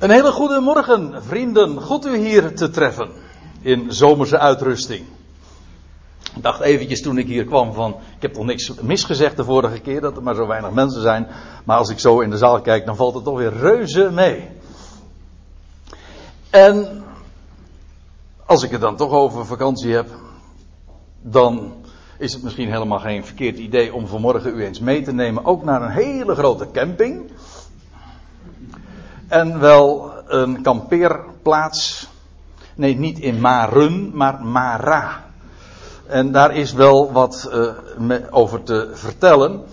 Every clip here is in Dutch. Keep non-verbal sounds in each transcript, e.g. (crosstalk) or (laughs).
Een hele goede morgen, vrienden. Goed u hier te treffen in zomerse uitrusting. Ik dacht eventjes toen ik hier kwam van, ik heb toch niks misgezegd de vorige keer dat er maar zo weinig mensen zijn. Maar als ik zo in de zaal kijk, dan valt het toch weer reuze mee. En als ik het dan toch over vakantie heb, dan is het misschien helemaal geen verkeerd idee om vanmorgen u eens mee te nemen, ook naar een hele grote camping. En wel een kampeerplaats. Nee, niet in Maren, maar Mara. En daar is wel wat uh, over te vertellen.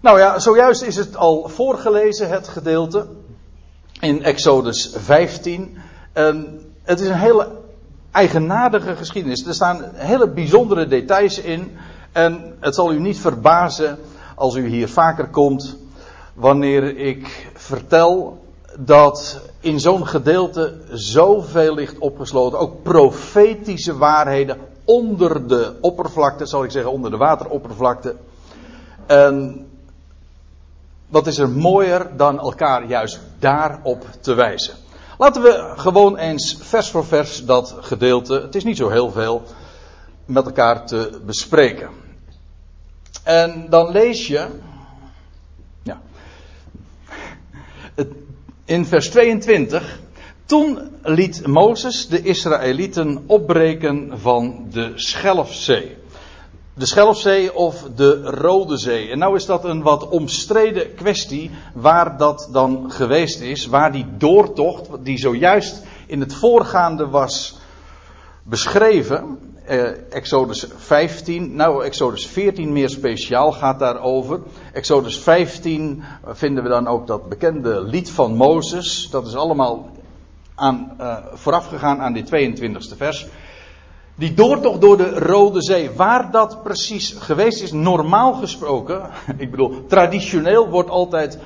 Nou ja, zojuist is het al voorgelezen, het gedeelte. In Exodus 15. En het is een hele eigenaardige geschiedenis. Er staan hele bijzondere details in. En het zal u niet verbazen als u hier vaker komt. Wanneer ik vertel dat in zo'n gedeelte zoveel ligt opgesloten. Ook profetische waarheden onder de oppervlakte, zal ik zeggen, onder de wateroppervlakte. En wat is er mooier dan elkaar juist daarop te wijzen? Laten we gewoon eens vers voor vers dat gedeelte, het is niet zo heel veel, met elkaar te bespreken. En dan lees je, ja, in vers 22, toen liet Mozes de Israëlieten opbreken van de Schelfzee. De Schelfzee of de Rode Zee. En nou is dat een wat omstreden kwestie waar dat dan geweest is. Waar die doortocht, die zojuist in het voorgaande was beschreven. Eh, Exodus 15, nou Exodus 14 meer speciaal gaat daarover. Exodus 15 vinden we dan ook dat bekende lied van Mozes. Dat is allemaal aan, uh, voorafgegaan aan die 22e vers. Die doortocht door de Rode Zee, waar dat precies geweest is, normaal gesproken, (laughs) ik bedoel, traditioneel wordt altijd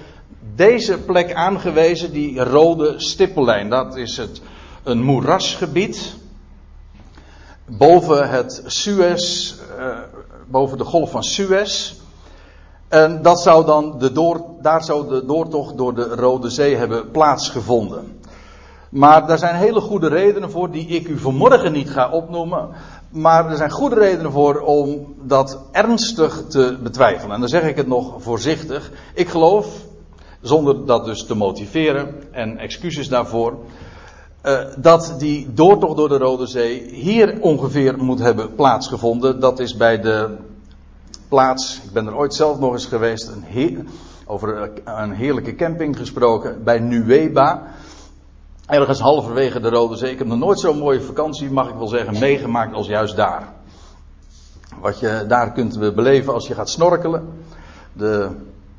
deze plek aangewezen, die rode stippellijn. Dat is het, een moerasgebied, boven het Suez, uh, boven de golf van Suez. En dat zou dan de door, daar zou de doortocht door de Rode Zee hebben plaatsgevonden. Maar daar zijn hele goede redenen voor die ik u vanmorgen niet ga opnoemen. Maar er zijn goede redenen voor om dat ernstig te betwijfelen. En dan zeg ik het nog voorzichtig. Ik geloof, zonder dat dus te motiveren en excuses daarvoor, uh, dat die doortocht door de Rode Zee hier ongeveer moet hebben plaatsgevonden. Dat is bij de plaats, ik ben er ooit zelf nog eens geweest, een over een heerlijke camping gesproken, bij Nueba. Ergens halverwege de Rode Zee. Ik heb nog nooit zo'n mooie vakantie, mag ik wel zeggen, meegemaakt als juist daar. Wat je daar kunt beleven als je gaat snorkelen. De,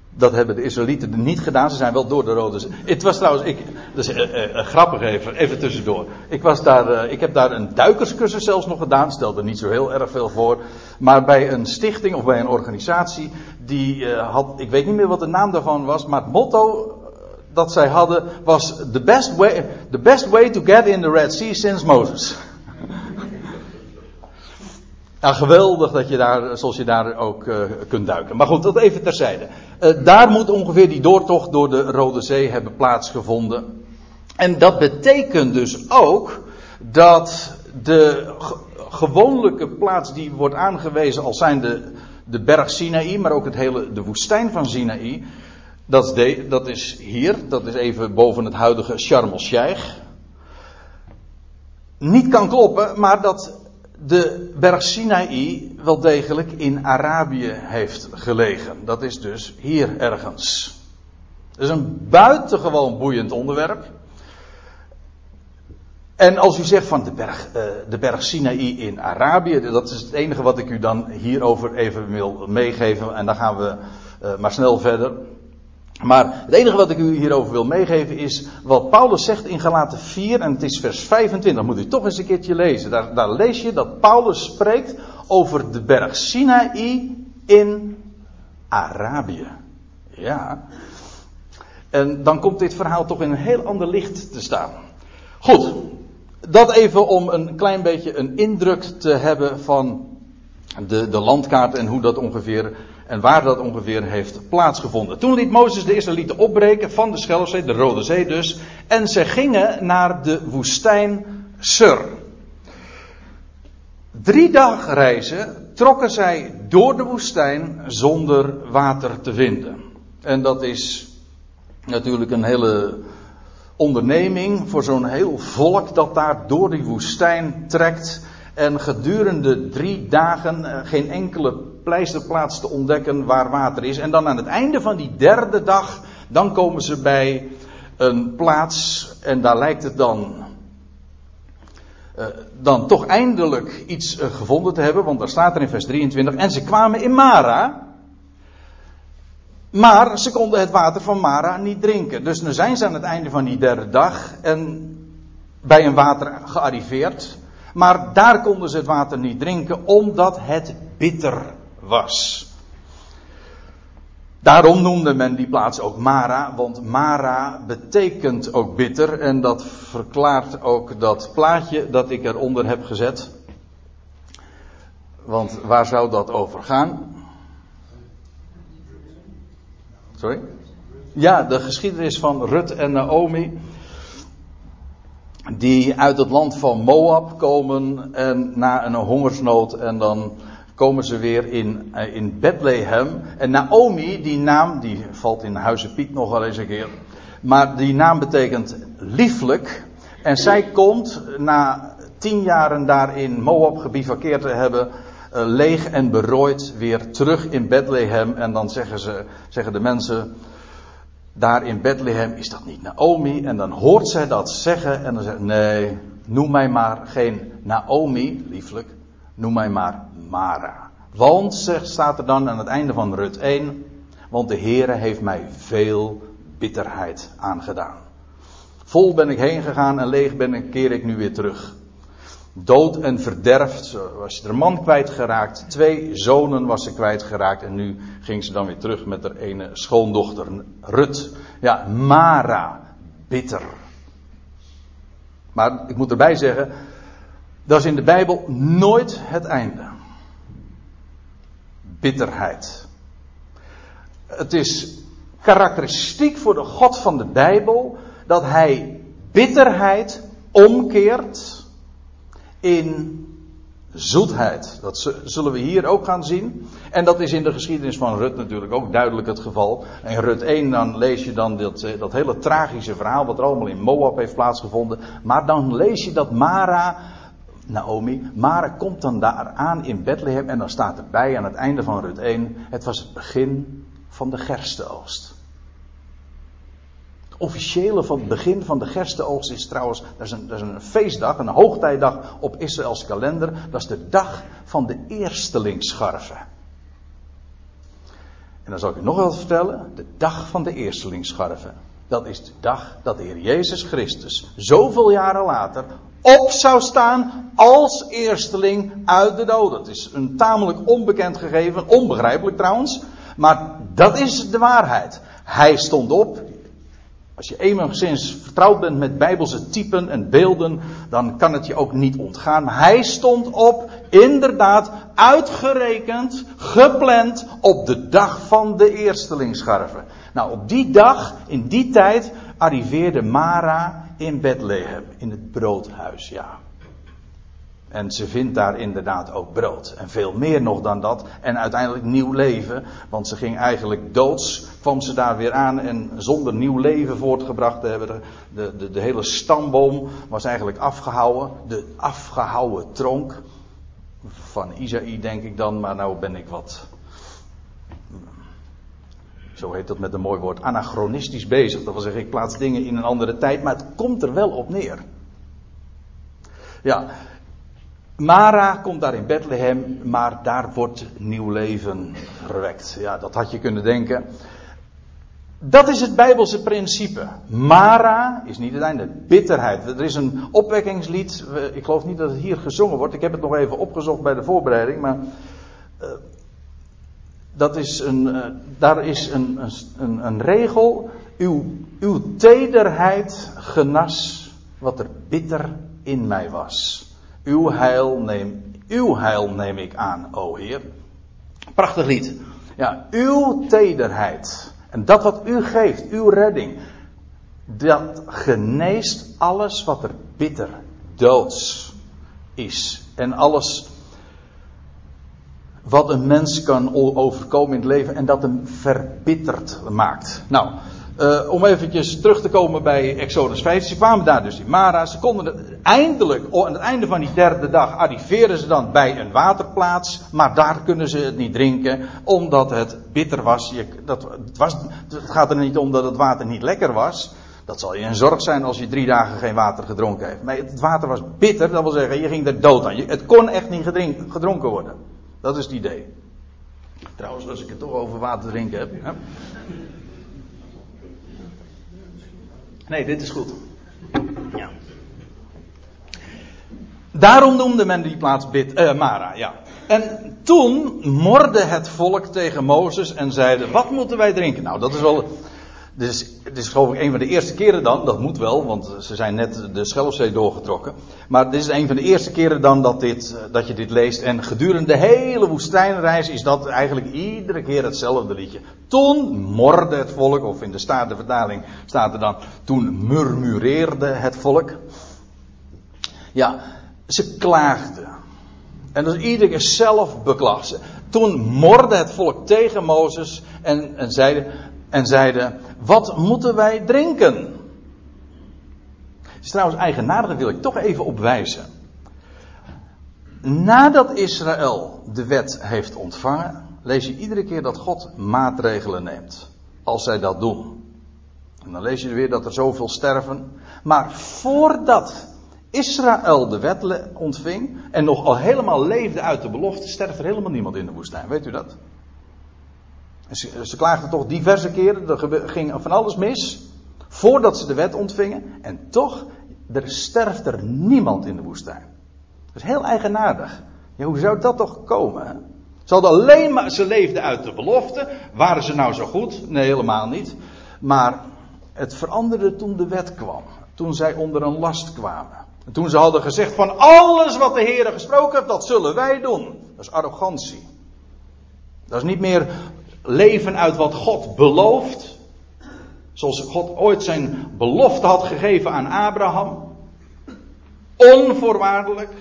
dat hebben de Israëlieten niet gedaan. Ze zijn wel door de Rode Zee. Het was trouwens, ik, is uh, uh, grappig even, even tussendoor. Ik, was daar, ik heb daar een duikerscursus zelfs nog gedaan. Stelde niet zo heel erg veel voor. Maar bij een stichting of bij een organisatie. Die had, ik weet niet meer wat de naam daarvan was. Maar het motto dat zij hadden was the best way, the best way to get in the Red Sea since Moses. Ja, geweldig dat je daar, zoals je daar ook uh, kunt duiken. Maar goed, dat even terzijde. Uh, daar moet ongeveer die doortocht door de Rode Zee hebben plaatsgevonden. En dat betekent dus ook dat de gewoonlijke plaats die wordt aangewezen als zijn de, de berg Sinaï, maar ook het hele, de woestijn van Sinaï, dat is, de, dat is hier, dat is even boven het huidige Sharm el-Sheikh. Niet kan kloppen, maar dat de berg Sinaï wel degelijk in Arabië heeft gelegen. Dat is dus hier ergens. Dat is een buitengewoon boeiend onderwerp. En als u zegt van de berg, uh, de berg Sinaï in Arabië, dat is het enige wat ik u dan hierover even wil meegeven. En dan gaan we uh, maar snel verder. Maar het enige wat ik u hierover wil meegeven is wat Paulus zegt in Galaten 4 en het is vers 25. Moet u toch eens een keertje lezen. Daar, daar lees je dat Paulus spreekt over de berg Sinaï in Arabië. Ja. En dan komt dit verhaal toch in een heel ander licht te staan. Goed. Dat even om een klein beetje een indruk te hebben van de, de landkaart en hoe dat ongeveer En waar dat ongeveer heeft plaatsgevonden. Toen liet Mozes de Israëlieten opbreken van de Schelfzee, de Rode Zee dus. En ze gingen naar de woestijn Sur. Drie dagreizen trokken zij door de woestijn zonder water te vinden. En dat is natuurlijk een hele onderneming voor zo'n heel volk dat daar door die woestijn trekt. En gedurende drie dagen eh, geen enkele pleisterplaats te ontdekken waar water is. En dan aan het einde van die derde dag, dan komen ze bij een plaats en daar lijkt het dan uh, dan toch eindelijk iets uh, gevonden te hebben, want daar staat er in vers 23, en ze kwamen in Mara, maar ze konden het water van Mara niet drinken. Dus nu zijn ze aan het einde van die derde dag en bij een water gearriveerd, maar daar konden ze het water niet drinken omdat het bitter was. Daarom noemde men die plaats ook Mara, want Mara betekent ook bitter. En dat verklaart ook dat plaatje dat ik eronder heb gezet. Want waar zou dat over gaan? Sorry? Ja, de geschiedenis van Rut en Naomi. Die uit het land van Moab komen en na een hongersnood en dan komen ze weer in, uh, in Bethlehem. En Naomi, die naam, die valt in Huizen Piet nog wel eens een keer. Maar die naam betekent lieflijk. En zij komt na tien jaren daar in Moab gebivakkeerd te hebben, uh, leeg en berooid, weer terug in Bethlehem. En dan zeggen, ze, zeggen de mensen daar in Bethlehem, is dat niet Naomi? En dan hoort zij dat zeggen en dan zegt nee, noem mij maar geen Naomi, lieflijk, noem mij maar Mara. Want, zegt, staat er dan aan het einde van Rut 1, want de Heere heeft mij veel bitterheid aangedaan. Vol ben ik heen gegaan en leeg ben ik, keer ik nu weer terug. Dood en verderfd, was je er man kwijtgeraakt. Twee zonen was ze kwijtgeraakt en nu ging ze dan weer terug met haar ene schoondochter, Rut. Ja, Mara, bitter. Maar ik moet erbij zeggen, dat is in de Bijbel nooit het einde bitterheid. Het is karakteristiek voor de God van de Bijbel dat hij bitterheid omkeert in zoetheid. Dat zullen we hier ook gaan zien. En dat is in de geschiedenis van Rut natuurlijk ook duidelijk het geval. In Rut 1 dan lees je dan dat, eh, dat hele tragische verhaal wat er allemaal in Moab heeft plaatsgevonden. Maar dan lees je dat Mara Naomi. Mara komt dan daar aan in Bethlehem en dan staat erbij aan het einde van Rut 1, het was het begin van de gerstenoogst. Officiële van het begin van de gerstenoogst is trouwens, dat is, een, dat is een feestdag, een hoogtijdag op Israëls kalender. Dat is de dag van de eerstelingsscharven. En dan zal ik u nog wat vertellen, de dag van de eerstelingsscharven. Dat is de dag dat de Heer Jezus Christus, zoveel jaren later, op zou staan als eersteling uit de dood. Dat is een tamelijk onbekend gegeven, onbegrijpelijk trouwens, maar dat is de waarheid. Hij stond op. Als je enigszins vertrouwd bent met bijbelse typen en beelden, dan kan het je ook niet ontgaan. hij stond op, inderdaad, uitgerekend, gepland op de dag van de eerstelingsscharven. Nou, op die dag, in die tijd, arriveerde Mara in Bethlehem, in het broodhuis, ja. En ze vindt daar inderdaad ook brood. En veel meer nog dan dat. En uiteindelijk nieuw leven. Want ze ging eigenlijk doods. Kwam ze daar weer aan. En zonder nieuw leven voortgebracht te hebben. De, de, de hele stamboom was eigenlijk afgehouden. De afgehouden tronk. Van Isaïe denk ik dan. Maar nou ben ik wat zo heet dat met een mooi woord, anachronistisch bezig. Dat wil zeggen, ik plaats dingen in een andere tijd, maar het komt er wel op neer. Ja, Mara komt daar in Bethlehem, maar daar wordt nieuw leven verwekt. Ja, dat had je kunnen denken. Dat is het Bijbelse principe. Mara is niet het einde. Bitterheid. Er is een opwekkingslied. Ik geloof niet dat het hier gezongen wordt. Ik heb het nog even opgezocht bij de voorbereiding. Maar uh, dat is een, uh, daar is een, een, een regel. Uw, uw tederheid genas wat er bitter in mij was. Uw heil neem, uw heil neem ik aan, o Heer. Prachtig lied. Ja, uw tederheid. En dat wat u geeft, uw redding. Dat geneest alles wat er bitter, doods is. En alles wat een mens kan overkomen in het leven en dat hem verbitterd maakt. Nou, uh, om eventjes terug te komen bij Exodus 5. Ze kwamen daar dus in Mara. Ze konden eindelijk, aan het einde van die derde dag, arriveren ze dan bij een waterplaats. Maar daar kunnen ze het niet drinken, omdat het bitter was. Je, dat, het, was het gaat er niet om dat het water niet lekker was. Dat zal je een zorg zijn als je drie dagen geen water gedronken heeft. Maar het water was bitter, dat wil zeggen, je ging er dood aan. Het kon echt niet gedronken worden. Dat is het idee. Trouwens, als ik het toch over water drinken heb. Hè? Nee, dit is goed. Ja. Daarom noemde men die plaats Bit, uh, Mara, ja. En toen morde het volk tegen Mozes en zeiden: Wat moeten wij drinken? Nou, dat is wel dus het is geloof ik een van de eerste keren dan, dat moet wel, want ze zijn net de Schelfzee doorgetrokken. Maar dit is een van de eerste keren dan dat, dit, eh, dat je dit leest. En gedurende de hele woestijnreis is dat eigenlijk iedere keer hetzelfde liedje. Toen morde het volk, of in de Statenvertaling staat er dan, toen murmureerde het volk. Ja, ze klaagden. En dus iedere keer zelf beklag Toen morde het volk tegen Mozes en, en zeiden, en zeiden: Wat moeten wij drinken? Het is trouwens eigenaardig, wil ik toch even op wijzen. Nadat Israël de wet heeft ontvangen, lees je iedere keer dat God maatregelen neemt. Als zij dat doen. En dan lees je weer dat er zoveel sterven. Maar voordat Israël de wet ontving en nog al helemaal leefde uit de belofte, sterft er helemaal niemand in de woestijn. Weet u dat? Ze, ze klaagden toch diverse keren, er ging van alles mis. Voordat ze de wet ontvingen. En toch, er sterft er niemand in de woestijn. Dat is heel eigenaardig. Ja, hoe zou dat toch komen? Ze hadden alleen maar, ze leefden uit de belofte. Waren ze nou zo goed? Nee, helemaal niet. Maar het veranderde toen de wet kwam. Toen zij onder een last kwamen. En toen ze hadden gezegd van alles wat de Heer gesproken heeft, dat zullen wij doen. Dat is arrogantie. Dat is niet meer leven uit wat God belooft. Zoals God ooit zijn belofte had gegeven aan Abraham. Onvoorwaardelijk.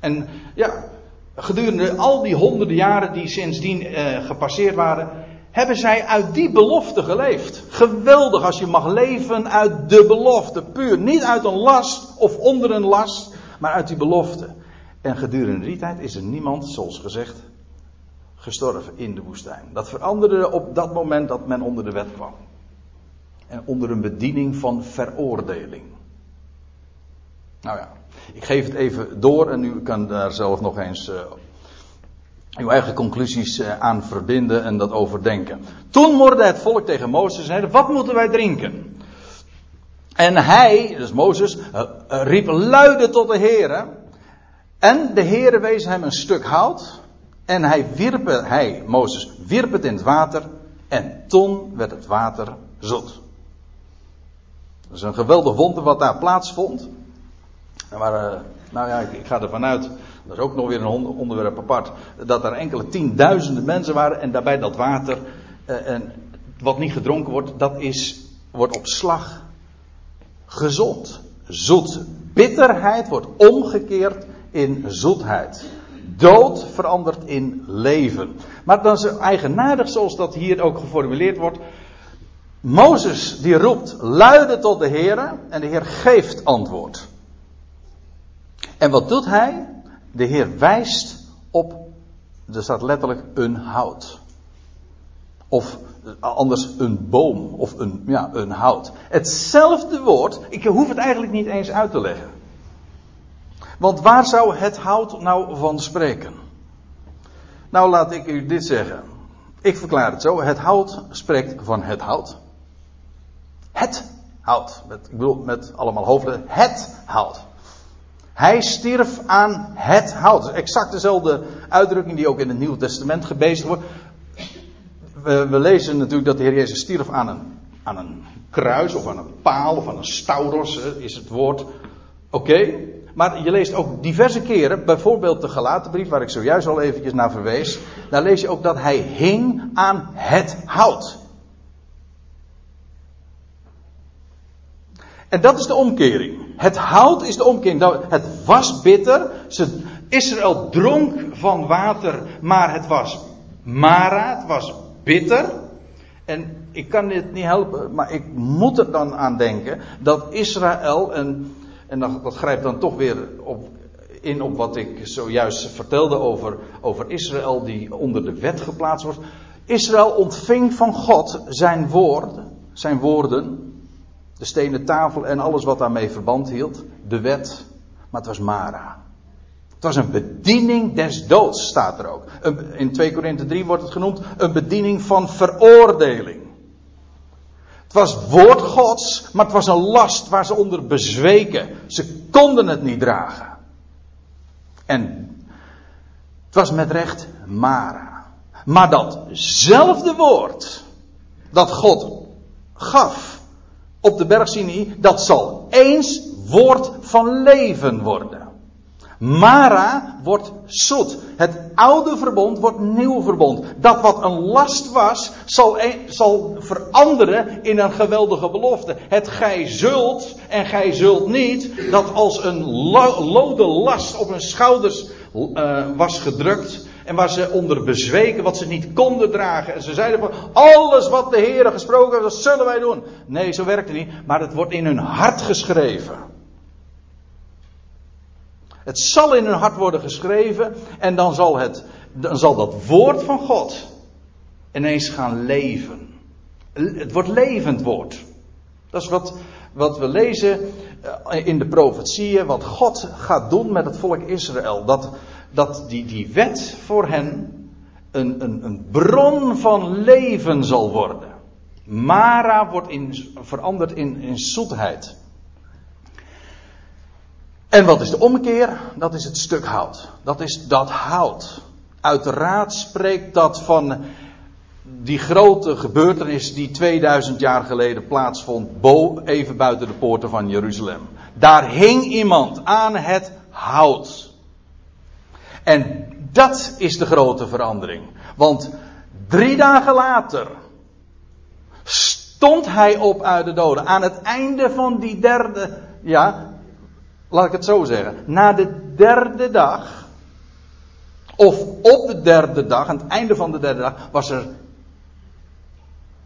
En ja, gedurende al die honderden jaren die sindsdien eh, gepasseerd waren, hebben zij uit die belofte geleefd. Geweldig als je mag leven uit de belofte, puur. Niet uit een last of onder een last, maar uit die belofte. En gedurende die tijd is er niemand, zoals gezegd, gestorven in de woestijn. Dat veranderde op dat moment dat men onder de wet kwam. En onder een bediening van veroordeling. Nou ja, ik geef het even door en u kan daar zelf nog eens uh, uw eigen conclusies uh, aan verbinden en dat overdenken. Toen morde het volk tegen Mozes en zeiden, wat moeten wij drinken? En hij, dus Mozes, uh, riep luide tot de Heere. En de Heere wees hem een stuk hout en hij wierp, hij, Mozes, wierp het in het water. En toen werd het water zoet. Dat is een geweldig wonder wat daar plaatsvond. Maar, uh, nou ja, ik, ga ervan uit, dat is ook nog weer een onderwerp apart, dat er enkele tienduizenden mensen waren en daarbij dat water, uh, en wat niet gedronken wordt, dat is, wordt op slag gezond. Zoet. Bitterheid wordt omgekeerd in zoetheid dood verandert in leven. Maar dan is eigenaardig zoals dat hier ook geformuleerd wordt. Mozes die roept luide tot de Heer en de Heer geeft antwoord. En wat doet hij? De Heer wijst op, er staat letterlijk een hout. Of anders een boom of een, ja, een hout. Hetzelfde woord, ik hoef het eigenlijk niet eens uit te leggen. Want waar zou het hout nou van spreken? Nou, laat ik u dit zeggen. Ik verklaar het zo. Het hout spreekt van het hout. Het hout. Met, ik bedoel met allemaal hoofden. Het hout. Hij stierf aan het hout. Exact dezelfde uitdrukking die ook in het Nieuwe Testament gebezigd wordt. We, we, lezen natuurlijk dat de Heer Jezus stierf aan een, aan een kruis of aan een paal of aan een stauros is het woord. Oké. Maar je leest ook diverse keren, bijvoorbeeld de Galatenbrief, waar ik zojuist al eventjes naar verwees. Daar lees je ook dat hij hing aan het hout. En dat is de omkering. Het hout is de omkering. Nou, het was bitter. Israël dronk van water, maar het was Mara, het was bitter. En ik kan dit niet helpen, maar ik moet er dan aan denken dat Israël, en, en dat, grijpt dan toch weer op, in op wat ik zojuist vertelde over, over Israël die onder de wet geplaatst wordt. Israël ontving van God zijn woorden, zijn woorden, de stenen tafel en alles wat daarmee verband hield, de wet, maar het was Mara. Het was een bediening des doods, staat er ook. In 2 Korinthe 3 wordt het genoemd een bediening van veroordeling. Was woord Gods, maar het was een last waar ze onder bezweken. Ze konden het niet dragen. En het was met recht Mara. Maar datzelfde woord dat God gaf op de berg Sinai, dat zal eens woord van leven worden. Mara wordt zoet. Het oude verbond wordt nieuw verbond. Dat wat een last was, zal, zal veranderen in een geweldige belofte. Het gij zult en gij zult niet, dat als een lode last op hun schouders uh, was gedrukt. En waar ze onder bezweken, wat ze niet konden dragen. En ze zeiden van, alles wat de Heer gesproken heeft, dat zullen wij doen. Nee, zo werkt het niet. Maar het wordt in hun hart geschreven. Het zal in hun hart worden geschreven en dan zal, het, dan zal dat woord van God ineens gaan leven. Het wordt levend woord. Dat is wat, wat we lezen eh, in de profetieën, wat God gaat doen met het volk Israël. Dat, dat die, die wet voor hen een, een, een bron van leven zal worden. Mara wordt in, veranderd in, in zoetheid. En wat is de omkeer? Dat is het stuk hout. Dat is dat hout. Uiteraard spreekt dat van die grote gebeurtenis die 2000 jaar geleden plaatsvond, even buiten de poorten van Jeruzalem. Daar hing iemand aan het hout. En dat is de grote verandering. Want drie dagen later stond hij op uit de doden. Aan het einde van die derde, ja, laat ik het zo zeggen, na de derde dag, of op de derde dag, aan het einde van de derde dag, was er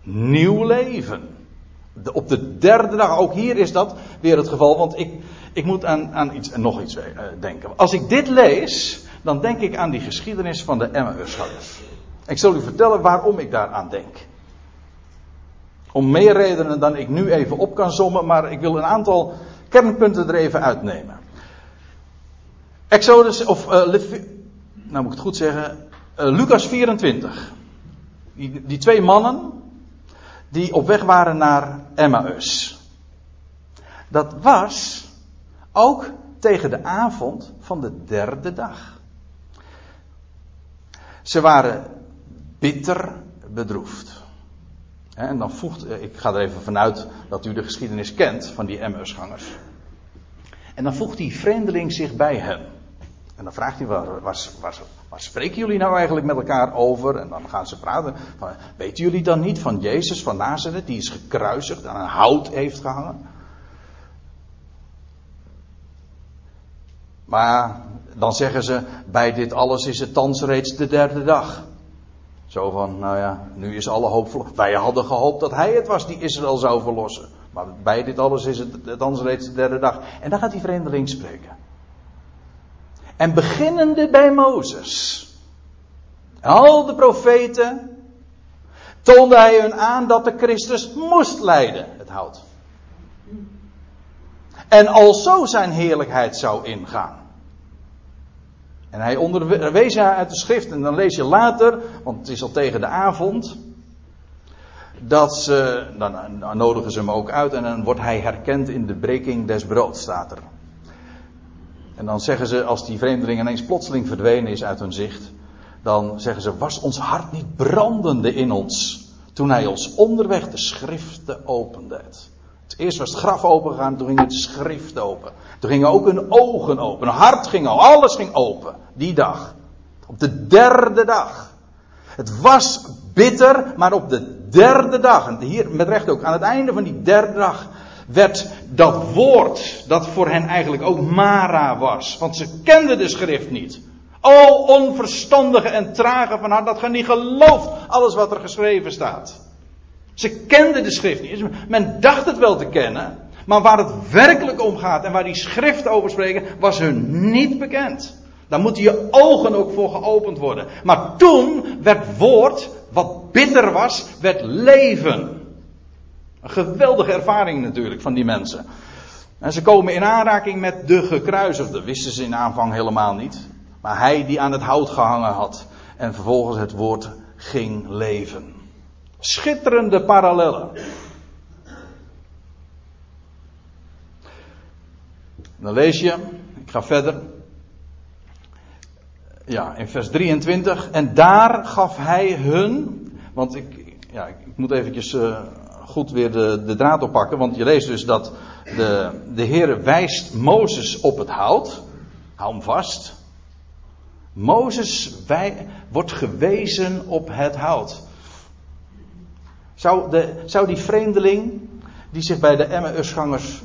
nieuw leven. De, op de derde dag, ook hier is dat weer het geval, want ik, ik moet aan, aan iets, nog iets uh, denken. Als ik dit lees, dan denk ik aan die geschiedenis van de Emmausgangers. Ik zal u vertellen waarom ik daaraan denk. Om meer redenen dan ik nu even op kan sommen, maar ik wil een aantal kernpunten er even uitnemen. Exodus, of uh, nou moet ik het goed zeggen, uh, Lucas 24. Die, die twee mannen die op weg waren naar Emmaus. Dat was ook tegen de avond van de derde dag. Ze waren bitter bedroefd. En dan voegt, eh, ik ga er even vanuit dat u de geschiedenis kent van die Emmausgangers. En dan voegt die vreemdeling zich bij hen. En dan vraagt hij, waar, spreken jullie nou eigenlijk met elkaar over? En dan gaan ze praten. Van, weten jullie dan niet van Jezus van Nazareth, die is gekruisigd aan een hout heeft gehangen? Maar dan zeggen ze, bij dit alles is het thans reeds de derde dag. Zo van, nou ja, nu is alle hoop. Wij hadden gehoopt dat hij het was die Israël zou verlossen. Maar bij dit alles is het thans reeds de derde dag. En dan gaat die vreemdeling spreken. En beginnende bij Mozes. Al de profeten. Toonde hij hun aan dat de Christus moest lijden, het hout. En alzo zijn heerlijkheid zou ingaan. En hij onderwees haar uit de schrift. En dan lees je later, want het is al tegen de avond. Dat ze, dan, dan nodigen ze hem ook uit en dan wordt hij herkend in de breking des broods, staat er. En dan zeggen ze, als die vreemdeling ineens plotseling verdwenen is uit hun zicht, dan zeggen ze, was ons hart niet brandende in ons toen hij ons onderweg de schriften opende. Eerst was het graf opengegaan, toen ging het schrift open. Toen gingen ook hun ogen open, hun hart ging open, alles ging open. Die dag. Op de derde dag. Het was bitter, maar op de derde dag, en hier met recht ook, aan het einde van die derde dag, werd dat woord, dat voor hen eigenlijk ook Mara was. Want ze kenden de schrift niet. O onverstandige en trage van hart, dat ge niet gelooft alles wat er geschreven staat. Ze kenden de schrift niet. Men dacht het wel te kennen, maar waar het werkelijk om gaat en waar die schrift over spreken, was hun niet bekend. Daar moeten je ogen ook voor geopend worden. Maar toen werd woord, wat bitter was, werd leven. Een geweldige ervaring natuurlijk van die mensen. En ze komen in aanraking met de gekruisigde. Wisten ze in aanvang helemaal niet. Maar hij die aan het hout gehangen had. En vervolgens het woord ging leven. Schitterende parallellen. Dan lees je, ik ga verder. Ja, in vers 23. En daar gaf hij hun. Want ik, ja, ik moet eventjes uh, goed weer de, de draad oppakken. Want je leest dus dat de, de Heer wijst Mozes op het hout. Hou hem vast. Mozes wij, wordt gewezen op het hout. Zou, de, zou die vreemdeling die zich bij de Emmausgangers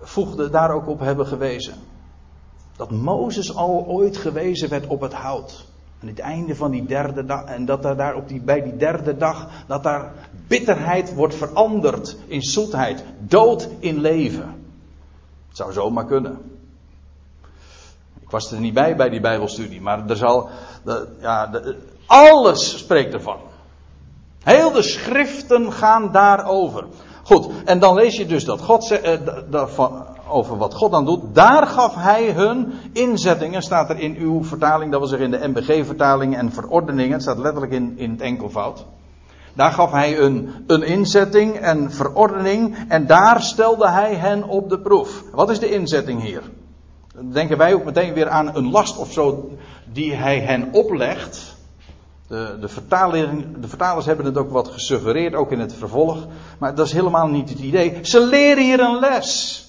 voegde daar ook op hebben gewezen? Dat Mozes al ooit gewezen werd op het hout. Aan het einde van die derde dag. En dat daar op die, bij die derde dag. Dat daar bitterheid wordt veranderd in zoetheid. Dood in leven. Het zou zomaar kunnen. Ik was er niet bij bij die Bijbelstudie. Maar er zal. Ja, de, alles spreekt ervan. Heel de schriften gaan daarover. Goed, en dan lees je dus dat God eh, over wat God dan doet. Daar gaf hij hun inzettingen, staat er in uw vertaling, dat wil zeggen in de MBG-vertaling en verordeningen, het staat letterlijk in, in het enkelvoud. Daar gaf hij een, een inzetting en verordening en daar stelde hij hen op de proef. Wat is de inzetting hier? Denken wij ook meteen weer aan een last of zo die hij hen oplegt. De, de, de, vertalers hebben het ook wat gesuggereerd, ook in het vervolg. Maar dat is helemaal niet het idee. Ze leren hier een les.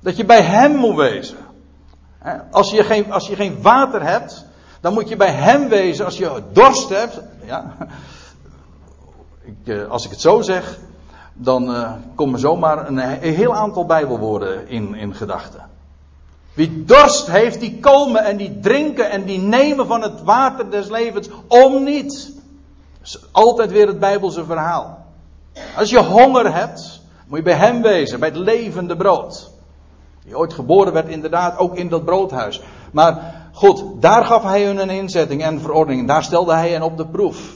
Dat je bij hem moet wezen. Als je geen, als je geen water hebt, dan moet je bij hem wezen. Als je dorst hebt, ja, ik, eh, als ik het zo zeg, dan uh, komen zomaar een, een heel aantal Bijbelwoorden in, in gedachten. Wie dorst heeft, die komen en die drinken en die nemen van het water des levens om niet. Dat is altijd weer het Bijbelse verhaal. Als je honger hebt, moet je bij hem wezen, bij het levende brood. Die ooit geboren werd, inderdaad, ook in dat broodhuis. Maar goed, daar gaf hij hun een inzetting en verordening. Daar stelde hij hen op de proef.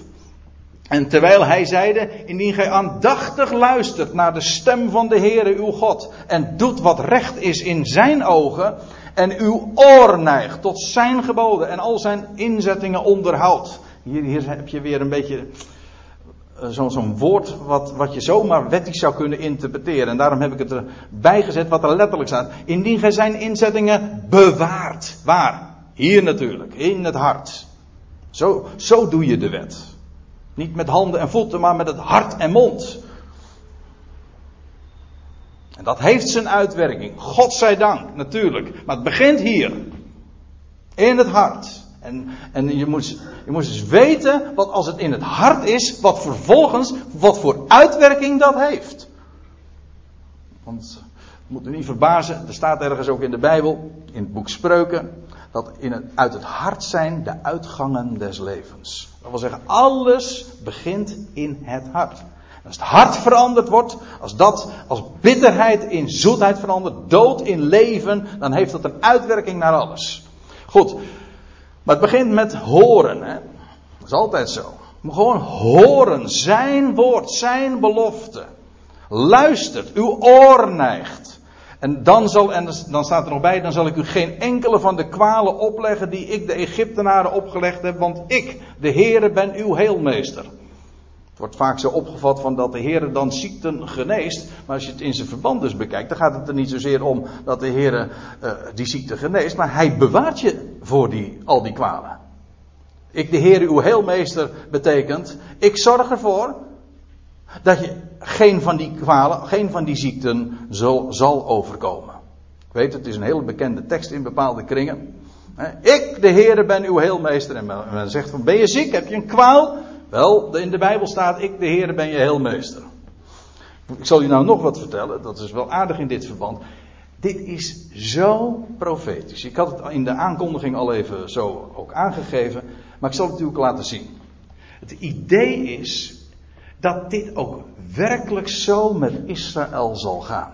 En terwijl hij zeide, indien gij aandachtig luistert naar de stem van de Heere uw God en doet wat recht is in zijn ogen en uw oor neigt tot zijn geboden en al zijn inzettingen onderhoudt. Hier, hier heb je weer een beetje eh, zo'n woord wat, wat je zomaar wettig zou kunnen interpreteren. En daarom heb ik het erbij gezet wat er letterlijk staat. Indien gij zijn inzettingen bewaart. Waar? Hier natuurlijk, in het hart. Zo, zo doe je de wet. Niet met handen en voeten, maar met het hart en mond. En dat heeft zijn uitwerking. God zij dank, natuurlijk. Maar het begint hier. In het hart. En, en je, moet, je moet dus weten, wat als het in het hart is, wat vervolgens, wat voor uitwerking dat heeft. Want moet u niet verbazen, er staat ergens ook in de Bijbel, in het boek Spreuken, dat in het, uit het hart zijn de uitgangen des levens. Dat wil zeggen, alles begint in het hart. Als het hart veranderd wordt, als dat als bitterheid in zoetheid verandert, dood in leven, dan heeft dat een uitwerking naar alles. Goed, maar het begint met horen. Hè? Dat is altijd zo. Maar gewoon horen, zijn woord, zijn belofte. Luistert, uw oor neigt. En dan, zal, en dan staat er nog bij, dan zal ik u geen enkele van de kwalen opleggen die ik de Egyptenaren opgelegd heb, want ik, de Heere, ben uw heelmeester. Het wordt vaak zo opgevat van dat de Heere dan ziekten geneest, maar als je het in zijn verband dus bekijkt, dan gaat het er niet zozeer om dat de Heere uh, die ziekte geneest, maar hij bewaart je voor die, al die kwalen. Ik, de Heere, uw heelmeester, betekent, ik zorg ervoor dat je geen van die kwalen, geen van die ziekten zal, zal overkomen. Ik weet, het is een hele bekende tekst in bepaalde kringen. Ik, de Heere, ben uw heelmeester. En men zegt van, ben je ziek? Heb je een kwaal? Wel, in de Bijbel staat, ik, de Heere, ben je heelmeester. Ik zal u nou nog wat vertellen, dat is wel aardig in dit verband. Dit is zo profetisch. Ik had het in de aankondiging al even zo ook aangegeven, maar ik zal het u ook laten zien. Het idee is dat dit ook werkelijk zo met Israël zal gaan.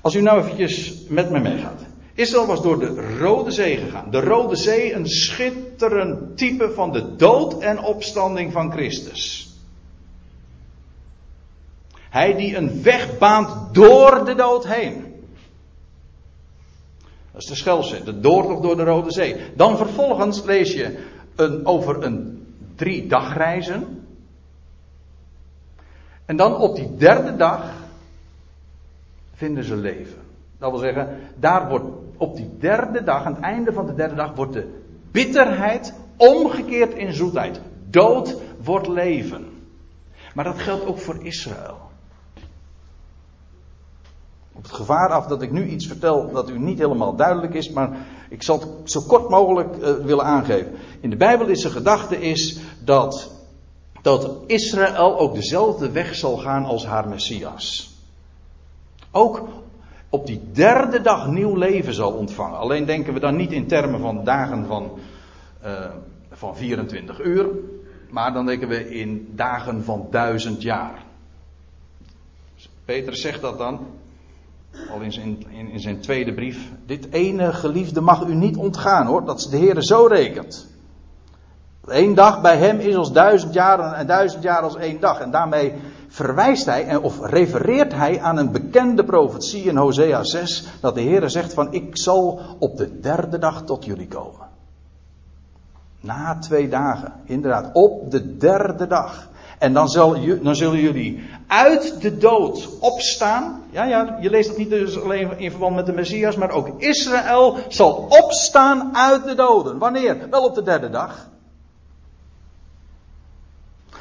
Als u nou eventjes met me meegaat. Israël was door de Rode Zee gegaan. De Rode Zee, een schitterend type van de dood en opstanding van Christus. Hij die een weg baant door de dood heen. Dat is de Schelse, de doortocht door de Rode Zee. Dan vervolgens lees je een, over een drie dagreizen. En dan op die derde dag vinden ze leven. Dat wil zeggen, daar wordt op die derde dag, aan het einde van de derde dag, wordt de bitterheid omgekeerd in zoetheid. Dood wordt leven. Maar dat geldt ook voor Israël. Op het gevaar af dat ik nu iets vertel dat u niet helemaal duidelijk is, maar ik zal het zo kort mogelijk uh, willen aangeven. In de Bijbel is de gedachte is dat, dat Israël ook dezelfde weg zal gaan als haar Messias. Ook op die derde dag nieuw leven zal ontvangen. Alleen denken we dan niet in termen van dagen van, uh, van 24 uur, maar dan denken we in dagen van duizend jaar. Petrus zegt dat dan, al in zijn, in, in zijn tweede brief. Dit ene geliefde mag u niet ontgaan hoor, dat de Heer zo rekent. Eén dag bij hem is als duizend jaar en duizend jaar als één dag. En daarmee verwijst hij, of refereert hij aan een bekende profetie in Hosea 6, dat de Heer zegt van ik zal op de derde dag tot jullie komen. Na twee dagen, inderdaad, op de derde dag. En dan, zal, dan zullen jullie uit de dood opstaan. Ja, ja, je leest dat niet dus alleen in verband met de Messias, maar ook Israël zal opstaan uit de doden. Wanneer? Wel op de derde dag.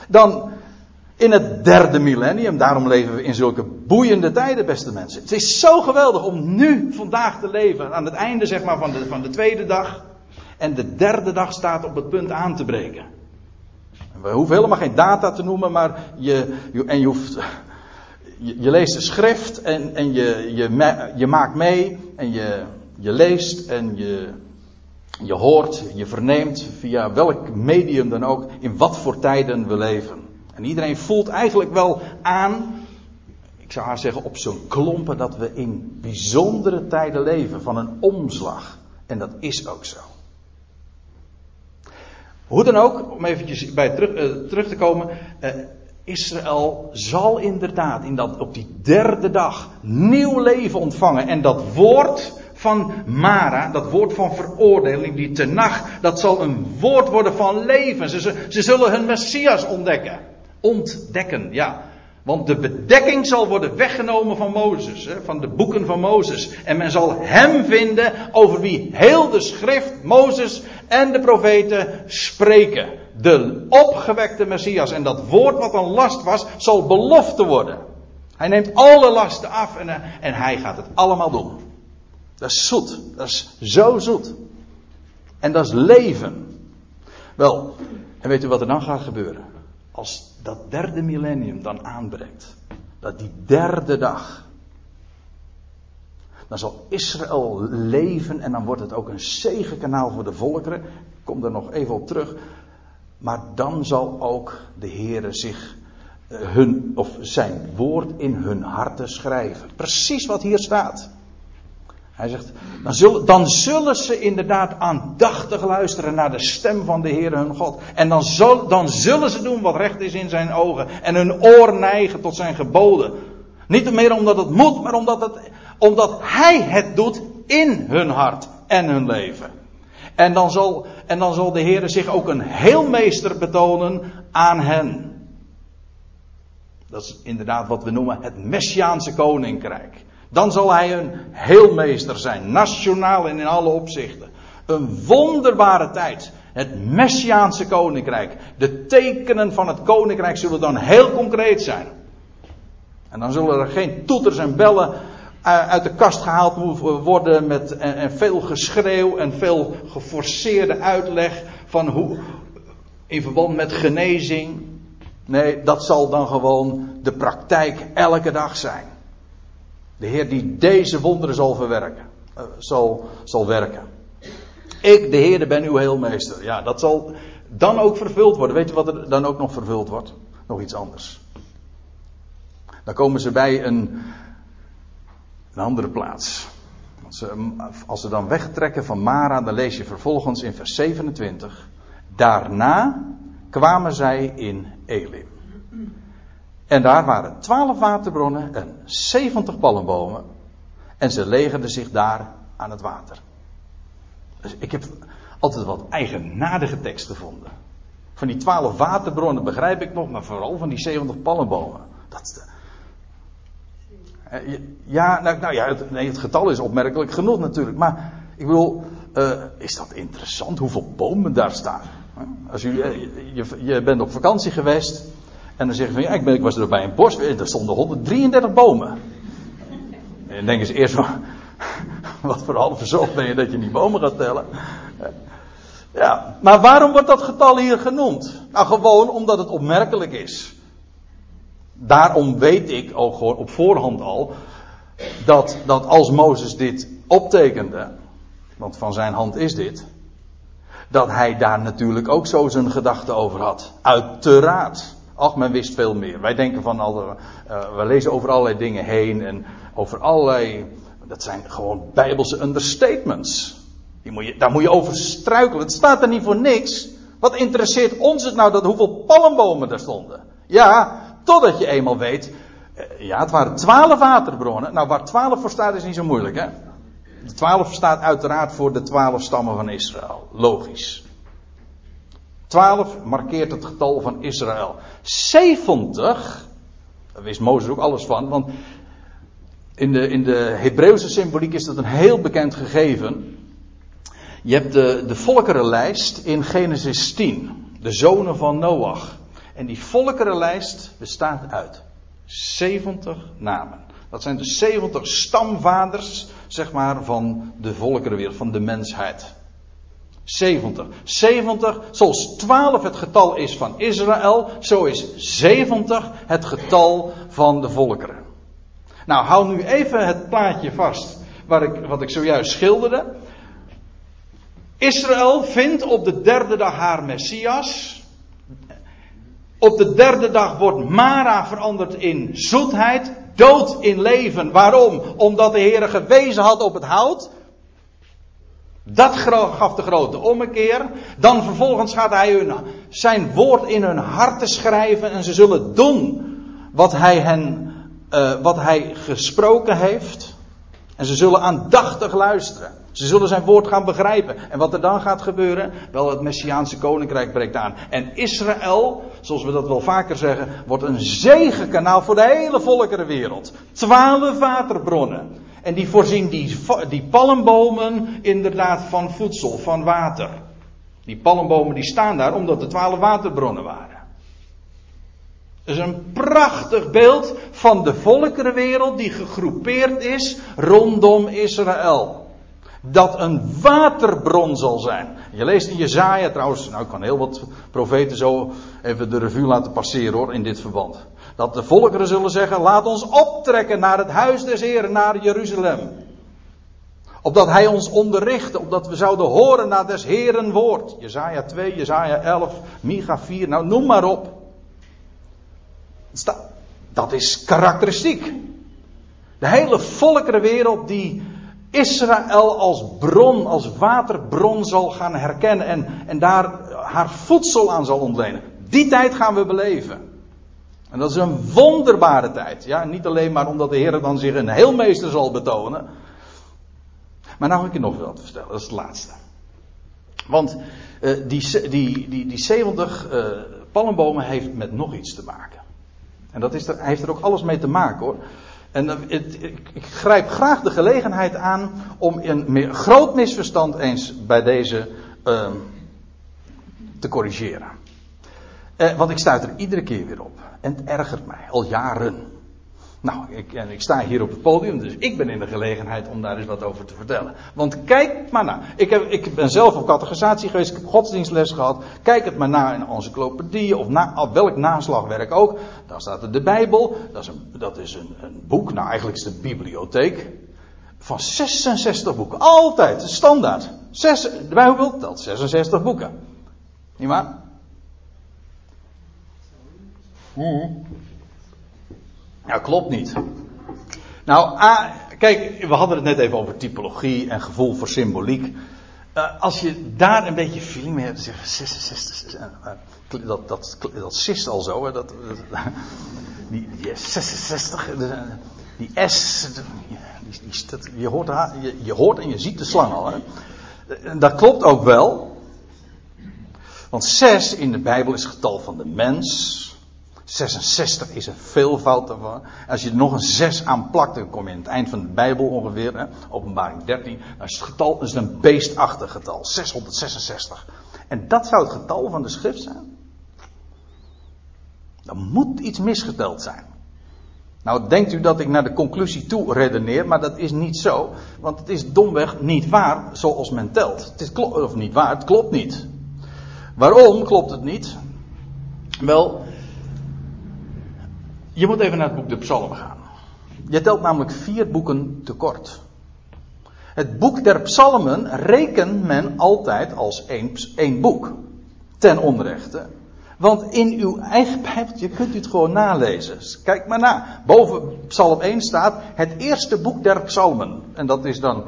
Dan in het derde millennium. Daarom leven we in zulke boeiende tijden, beste mensen. Het is zo geweldig om nu, vandaag te leven. Aan het einde zeg maar, van, de, van de tweede dag. En de derde dag staat op het punt aan te breken. We hoeven helemaal geen data te noemen, maar je, je en je hoeft. Je, leest de schrift en, en je, je, je maakt mee en je, je leest en je, je hoort, je verneemt via welk medium dan ook in wat voor tijden we leven. En iedereen voelt eigenlijk wel aan, ik zou haar zeggen op zo'n klompen, dat we in bijzondere tijden leven van een omslag. En dat is ook zo. Hoe dan ook, om eventjes bij terug, uh, terug te komen. Uh, Israël zal inderdaad in dat, op die derde dag nieuw leven ontvangen. En dat woord van Mara, dat woord van veroordeling, die tenag, dat zal een woord worden van leven. Ze, ze, zullen hun Messias ontdekken. Ontdekken, ja. Want de bedekking zal worden weggenomen van Mozes, van de boeken van Mozes. En men zal hem vinden over wie heel de schrift, Mozes en de profeten spreken. De opgewekte Messias. En dat woord wat een last was, zal belofte worden. Hij neemt alle lasten af en, en hij gaat het allemaal doen. Dat is zoet. Dat is zo zoet. En dat is leven. Wel, en weet u wat er dan gaat gebeuren? Als dat derde millennium dan aanbreekt. Dat die derde dag. Dan zal Israël leven en dan wordt het ook een zegenkanaal voor de volkeren. Ik kom er nog even op terug. Maar dan zal ook de Heere zich eh, hun, of zijn woord in hun harten schrijven. Precies wat hier staat. Hij zegt, dan zullen, dan zullen ze inderdaad aandachtig luisteren naar de stem van de Heer hun God. En dan, dan zullen ze doen wat recht is in zijn ogen. En hun oor neigen tot zijn geboden. Niet meer omdat het moet, maar omdat, het, omdat Hij het doet in hun hart en hun leven. En dan zal, en dan zal de Heer zich ook een heelmeester betonen aan hen. Dat is inderdaad wat we noemen het Messiaanse koninkrijk. Dan zal hij een heelmeester zijn, nationaal en in alle opzichten. Een wonderbare tijd. Het Messiaanse koninkrijk. De tekenen van het koninkrijk zullen dan heel concreet zijn. En dan zullen er geen toeters en bellen uit de kast gehaald worden met veel geschreeuw en veel geforceerde uitleg van hoe in verband met genezing. Nee, dat zal dan gewoon de praktijk elke dag zijn. De Heer die deze wonderen zal verwerken, uh, zal, zal werken. Ik, de Heer, ben uw heelmeester. Ja, dat zal dan ook vervuld worden. Weet je wat er dan ook nog vervuld wordt? Nog iets anders. Dan komen ze bij een, een andere plaats. Als ze, als ze dan wegtrekken van Mara, dan lees je vervolgens in vers 27. Daarna kwamen zij in Elim. En daar waren twaalf waterbronnen en zeventig palmbomen. En ze legerden zich daar aan het water. Dus ik heb altijd wat eigenaardige tekst gevonden. Van die twaalf waterbronnen begrijp ik nog, maar vooral van die zeventig palmbomen. Eh, ja, nou, nou ja, het, nee, het, getal is opmerkelijk genoeg natuurlijk. Maar ik bedoel, uh, is dat interessant hoeveel bomen daar staan? Als u, eh, je, je, bent op vakantie geweest en dan zeg je van ja, ik, ben, ik was er bij een bos en er stonden 133 bomen. En dan denken ze eerst van, (laughs) wat voor halve ben je dat je die bomen gaat tellen? Ja, maar waarom wordt dat getal hier genoemd? Nou, gewoon omdat het opmerkelijk is. Daarom weet ik ook gewoon op voorhand al dat, dat als Mozes dit optekende, want van zijn hand is dit, dat hij daar natuurlijk ook zo zijn gedachten over had. Uiteraard. Ach, men wist veel meer. Wij denken van al, uh, we lezen over allerlei dingen heen en over allerlei, dat zijn gewoon bijbelse understatements. Die moet je, daar moet je over struikelen. Het staat er niet voor niks. Wat interesseert ons het nou dat hoeveel palmbomen er stonden? Ja, totdat je eenmaal weet, eh, ja, het waren twaalf waterbronnen. Nou, waar twaalf voor staat is niet zo moeilijk, hè? De twaalf staat uiteraard voor de twaalf stammen van Israël. Logisch. Twaalf markeert het getal van Israël. 70, daar wist Mozes ook alles van, want in de, in de Hebreeuwse symboliek is dat een heel bekend gegeven. Je hebt de, de volkerenlijst in Genesis 10, de zonen van Noach. En die volkerenlijst bestaat uit 70 namen. Dat zijn de 70 stamvaders, zeg maar, van de volkerenwereld, van de mensheid. 70. 70, zoals 12 het getal is van Israël, zo is 70 het getal van de volkeren. Nou, hou nu even het plaatje vast waar ik, wat ik zojuist schilderde. Israël vindt op de derde dag haar Messias. Op de derde dag wordt Mara veranderd in zoetheid, dood in leven. Waarom? Omdat de Heer gewezen had op het hout. Dat gaf de grote ommekeer. Dan vervolgens gaat hij hun, zijn woord in hun harten schrijven en ze zullen doen wat hij hen, uh, wat hij gesproken heeft. En ze zullen aandachtig luisteren. Ze zullen zijn woord gaan begrijpen. En wat er dan gaat gebeuren? Wel, het Messiaanse koninkrijk breekt aan. En Israël, zoals we dat wel vaker zeggen, wordt een zegenkanaal voor de hele volkerenwereld. Twaalf waterbronnen. En die voorzien die, die palmbomen inderdaad van voedsel, van water. Die palmbomen die staan daar omdat er twaalf waterbronnen waren. Het is een prachtig beeld van de volkerenwereld die gegroepeerd is rondom Israël dat een waterbron zal zijn. Je leest in Jezaja trouwens, nou ik kan heel wat profeten zo even de revue laten passeren hoor in dit verband. Dat de volkeren zullen zeggen, laat ons optrekken naar het huis des Heren, naar Jeruzalem. Opdat hij ons onderricht, opdat we zouden horen naar des Heren woord. Jezaja 2, Jezaja 11, Micha 4, nou noem maar op. Dat is karakteristiek. De hele volkerenwereld die Israël als bron, als waterbron zal gaan herkennen en, en daar haar voedsel aan zal ontlenen. Die tijd gaan we beleven. En dat is een wonderbare tijd. Ja, niet alleen maar omdat de Heer dan zich een heelmeester zal betonen. Maar nou ga ik je nog wat vertellen, dat is het laatste. Want uh, die, die, die, die 70 uh, eh, palmbomen heeft met nog iets te maken. En dat is er, heeft er ook alles mee te maken hoor. En het, ik, ik, grijp graag de gelegenheid aan om een groot misverstand eens bij deze uh, te corrigeren. Eh, want ik stuit er iedere keer weer op. En het ergert mij, al jaren. Nou, ik, en ik sta hier op het podium, dus ik ben in de gelegenheid om daar eens wat over te vertellen. Want kijk maar na. Ik, heb, ik ben zelf op catechisatie geweest, ik heb godsdienstles gehad. Kijk het maar na in encyclopedieën of welk naslagwerk ook. Dan staat er de Bijbel, dat is, een, dat is een, een boek, nou eigenlijk is het bibliotheek. Van 66 boeken, altijd, standaard. Zes, de Bijbel telt 66 boeken. Niet waar? Hmm. Ja, klopt niet. Nou, A, kijk, we hadden het net even over typologie en gevoel voor symboliek. Uh, als je daar een beetje feeling mee hebt, zeg je 66, uh, dat, dat, dat sist al zo, hè, dat, (laughs) die, die 66, die S, die, je, hoort, je, je hoort en je ziet de slang al. Hè. Dat klopt ook wel. Want 6 in de Bijbel is het getal van de mens. 66 is een veelvoud daarvan. Als je er nog een 6 aan plakt, dan kom je aan het eind van de Bijbel ongeveer, hè, openbaring 13. Dan is het getal is een beestachtig getal, 666. En dat zou het getal van de schrift zijn? Dan moet iets misgeteld zijn. Nou, denkt u dat ik naar de conclusie toe redeneer, maar dat is niet zo. Want het is domweg niet waar zoals men telt. Het is of niet waar, het klopt niet. Waarom klopt het niet? Wel, je moet even naar het boek de Psalmen gaan. Je telt namelijk vier boeken tekort. Het boek der Psalmen rekent men altijd als één, één boek. Ten onrechte. Want in uw eigen Bijbeltje kunt u het gewoon nalezen. Kijk maar na. Boven Psalm 1 staat het eerste boek der Psalmen. En dat is dan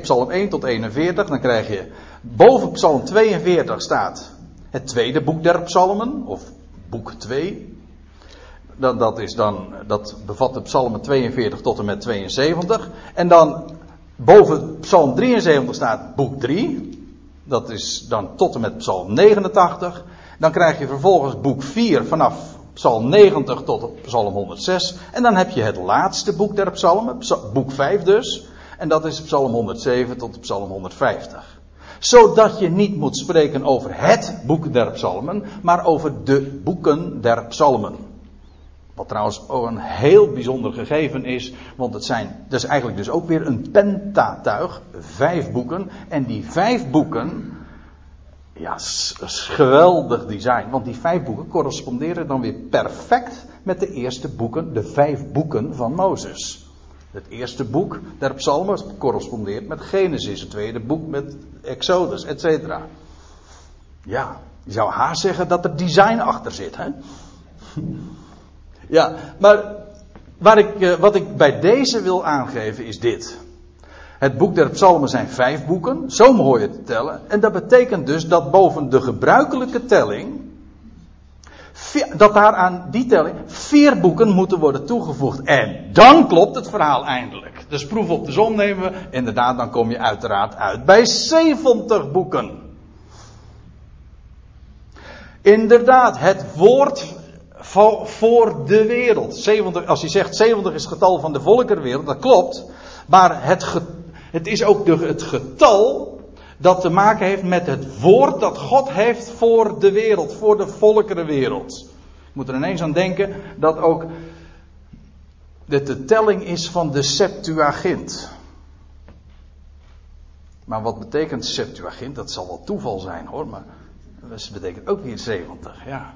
Psalm 1 tot 41. Dan krijg je boven Psalm 42 staat het tweede boek der Psalmen. Of boek 2. Dat, dat, is dan, dat bevat de psalmen 42 tot en met 72. En dan boven psalm 73 staat boek 3. Dat is dan tot en met psalm 89. Dan krijg je vervolgens boek 4 vanaf psalm 90 tot psalm 106. En dan heb je het laatste boek der psalmen, boek 5 dus. En dat is psalm 107 tot psalm 150 zodat je niet moet spreken over het boek der psalmen, maar over de boeken der psalmen. Wat trouwens ook een heel bijzonder gegeven is, want het zijn, dat is eigenlijk dus ook weer een pentatuig, vijf boeken. En die vijf boeken, ja, is geweldig design, want die vijf boeken corresponderen dan weer perfect met de eerste boeken, de vijf boeken van Mozes. Het eerste boek der psalmen correspondeert met Genesis, het tweede boek met Exodus, etc. Ja, je zou haast zeggen dat er design achter zit, hè? Ja, maar waar ik, eh, wat ik bij deze wil aangeven is dit. Het boek der psalmen zijn vijf boeken, zo je te tellen. En dat betekent dus dat boven de gebruikelijke telling, dat daar aan die telling vier boeken moeten worden toegevoegd. En dan klopt het verhaal eindelijk. Dus proef op de zon nemen we, inderdaad, dan kom je uiteraard uit bij 70 boeken. Inderdaad, het woord voor de wereld. 70, als hij zegt 70 is het getal van de volkerenwereld, dat klopt. Maar het, het is ook de, het getal dat te maken heeft met het woord dat God heeft voor de wereld, voor de volkerenwereld. Ik moet er ineens aan denken dat ook dit de telling is van de Septuagint. Maar wat betekent Septuagint? Dat zal wel toeval zijn hoor, maar dat betekent ook weer 70, ja.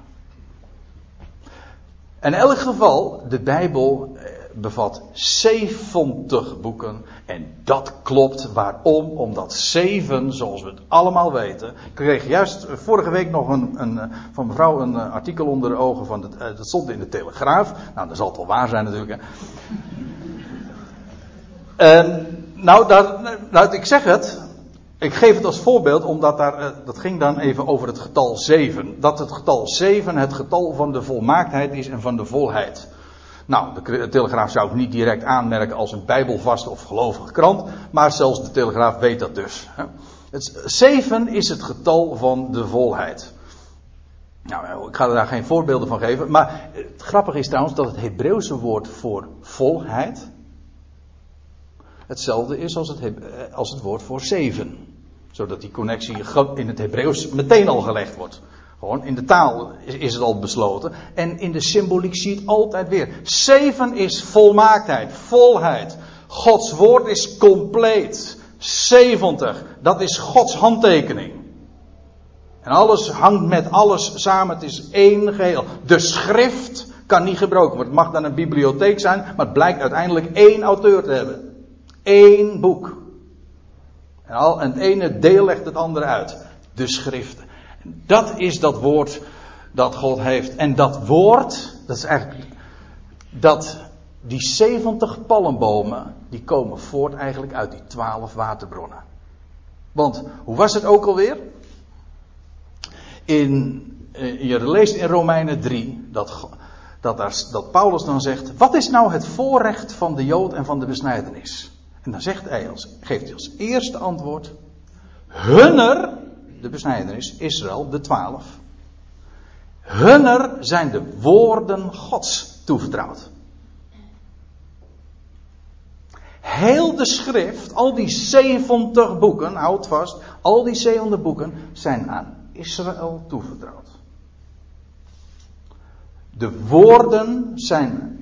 In elk geval, de Bijbel eh, bevat 70 boeken. En dat klopt. Waarom? Omdat 7, zoals we het allemaal weten. Ik kreeg juist vorige week nog een, een, eh, van mevrouw een eh, artikel onder de ogen. Van dat stond in de Telegraaf. Nou, dat zal het wel waar zijn natuurlijk. En, nou, daar, nou, ik zeg het. Ik geef het als voorbeeld omdat daar, eh, dat ging dan even over het getal 7. Dat het getal 7 het getal van de volmaaktheid is en van de volheid. Nou, de Telegraaf zou ik niet direct aanmerken als een bijbelvaste of gelovige krant, maar zelfs de Telegraaf weet dat dus. Het 7 is het getal van de volheid. Nou, ik ga er daar geen voorbeelden van geven, maar het grappige is trouwens dat het Hebreeuwse woord voor volheid hetzelfde is als het, als het woord voor zeven. Zodat die connectie in het Hebreeuws meteen al gelegd wordt. Gewoon in de taal is, is, het al besloten. En in de symboliek zie je het altijd weer. Zeven is volmaaktheid, volheid. Gods woord is compleet. 70, dat is Gods handtekening. En alles hangt met alles samen. Het is één geheel. De schrift kan niet gebroken worden. Het mag dan een bibliotheek zijn, maar het blijkt uiteindelijk één auteur te hebben. Eén boek. En, al, en het ene deel legt het andere uit. De schriften. Dat is dat woord dat God heeft. En dat woord, dat is eigenlijk, dat, die 70 palmbomen, die komen voort eigenlijk uit die 12 waterbronnen. Want, hoe was het ook alweer? In, eh, je leest in Romeinen 3 dat, dat, dat Paulus dan zegt: Wat is nou het voorrecht van de Jood en van de besnijdenis? En dan zegt hij als, geeft hij als eerste antwoord: Hunner, de besnijdenis, Israël, de twaalf. Hunner zijn de woorden Gods toevertrouwd. Heel de schrift, al die 70 boeken, houd vast, al die 70 boeken zijn aan Israël toevertrouwd. De woorden zijn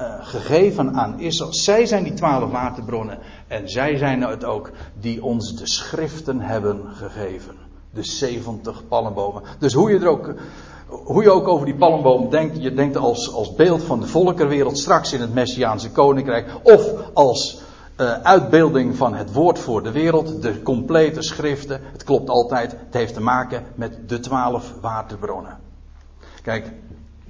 uh, gegeven aan Israël. Zij zijn die twaalf waterbronnen. En zij zijn het ook die ons de schriften hebben gegeven. De 70 palmbomen. Dus hoe je er ook, hoe je ook over die palmboom denkt. Je denkt als, als beeld van de volkerwereld straks in het Messiaanse koninkrijk. Of als uh, uitbeelding van het woord voor de wereld. De complete schriften. Het klopt altijd. Het heeft te maken met de twaalf waterbronnen. Kijk,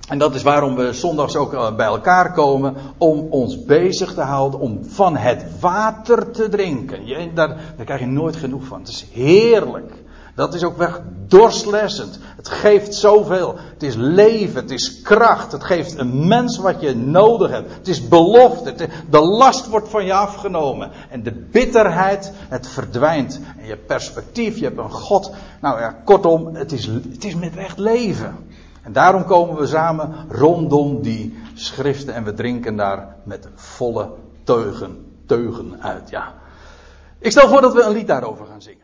en dat is waarom we zondags ook eh, bij elkaar komen om ons bezig te houden om van het water te drinken. Je, daar, daar krijg je nooit genoeg van. Het is heerlijk. Dat is ook weg dorstlessend. Het geeft zoveel. Het is leven, het is kracht. Het geeft een mens wat je nodig hebt. Het is belofte. de last wordt van je afgenomen. En de bitterheid, het verdwijnt. En je perspectief, je hebt een God. Nou ja, kortom, het is, het is met echt leven. En daarom komen we samen rondom die schriften en we drinken daar met volle teugen, teugen uit. Ja. Ik stel voor dat we een lied daarover gaan zingen.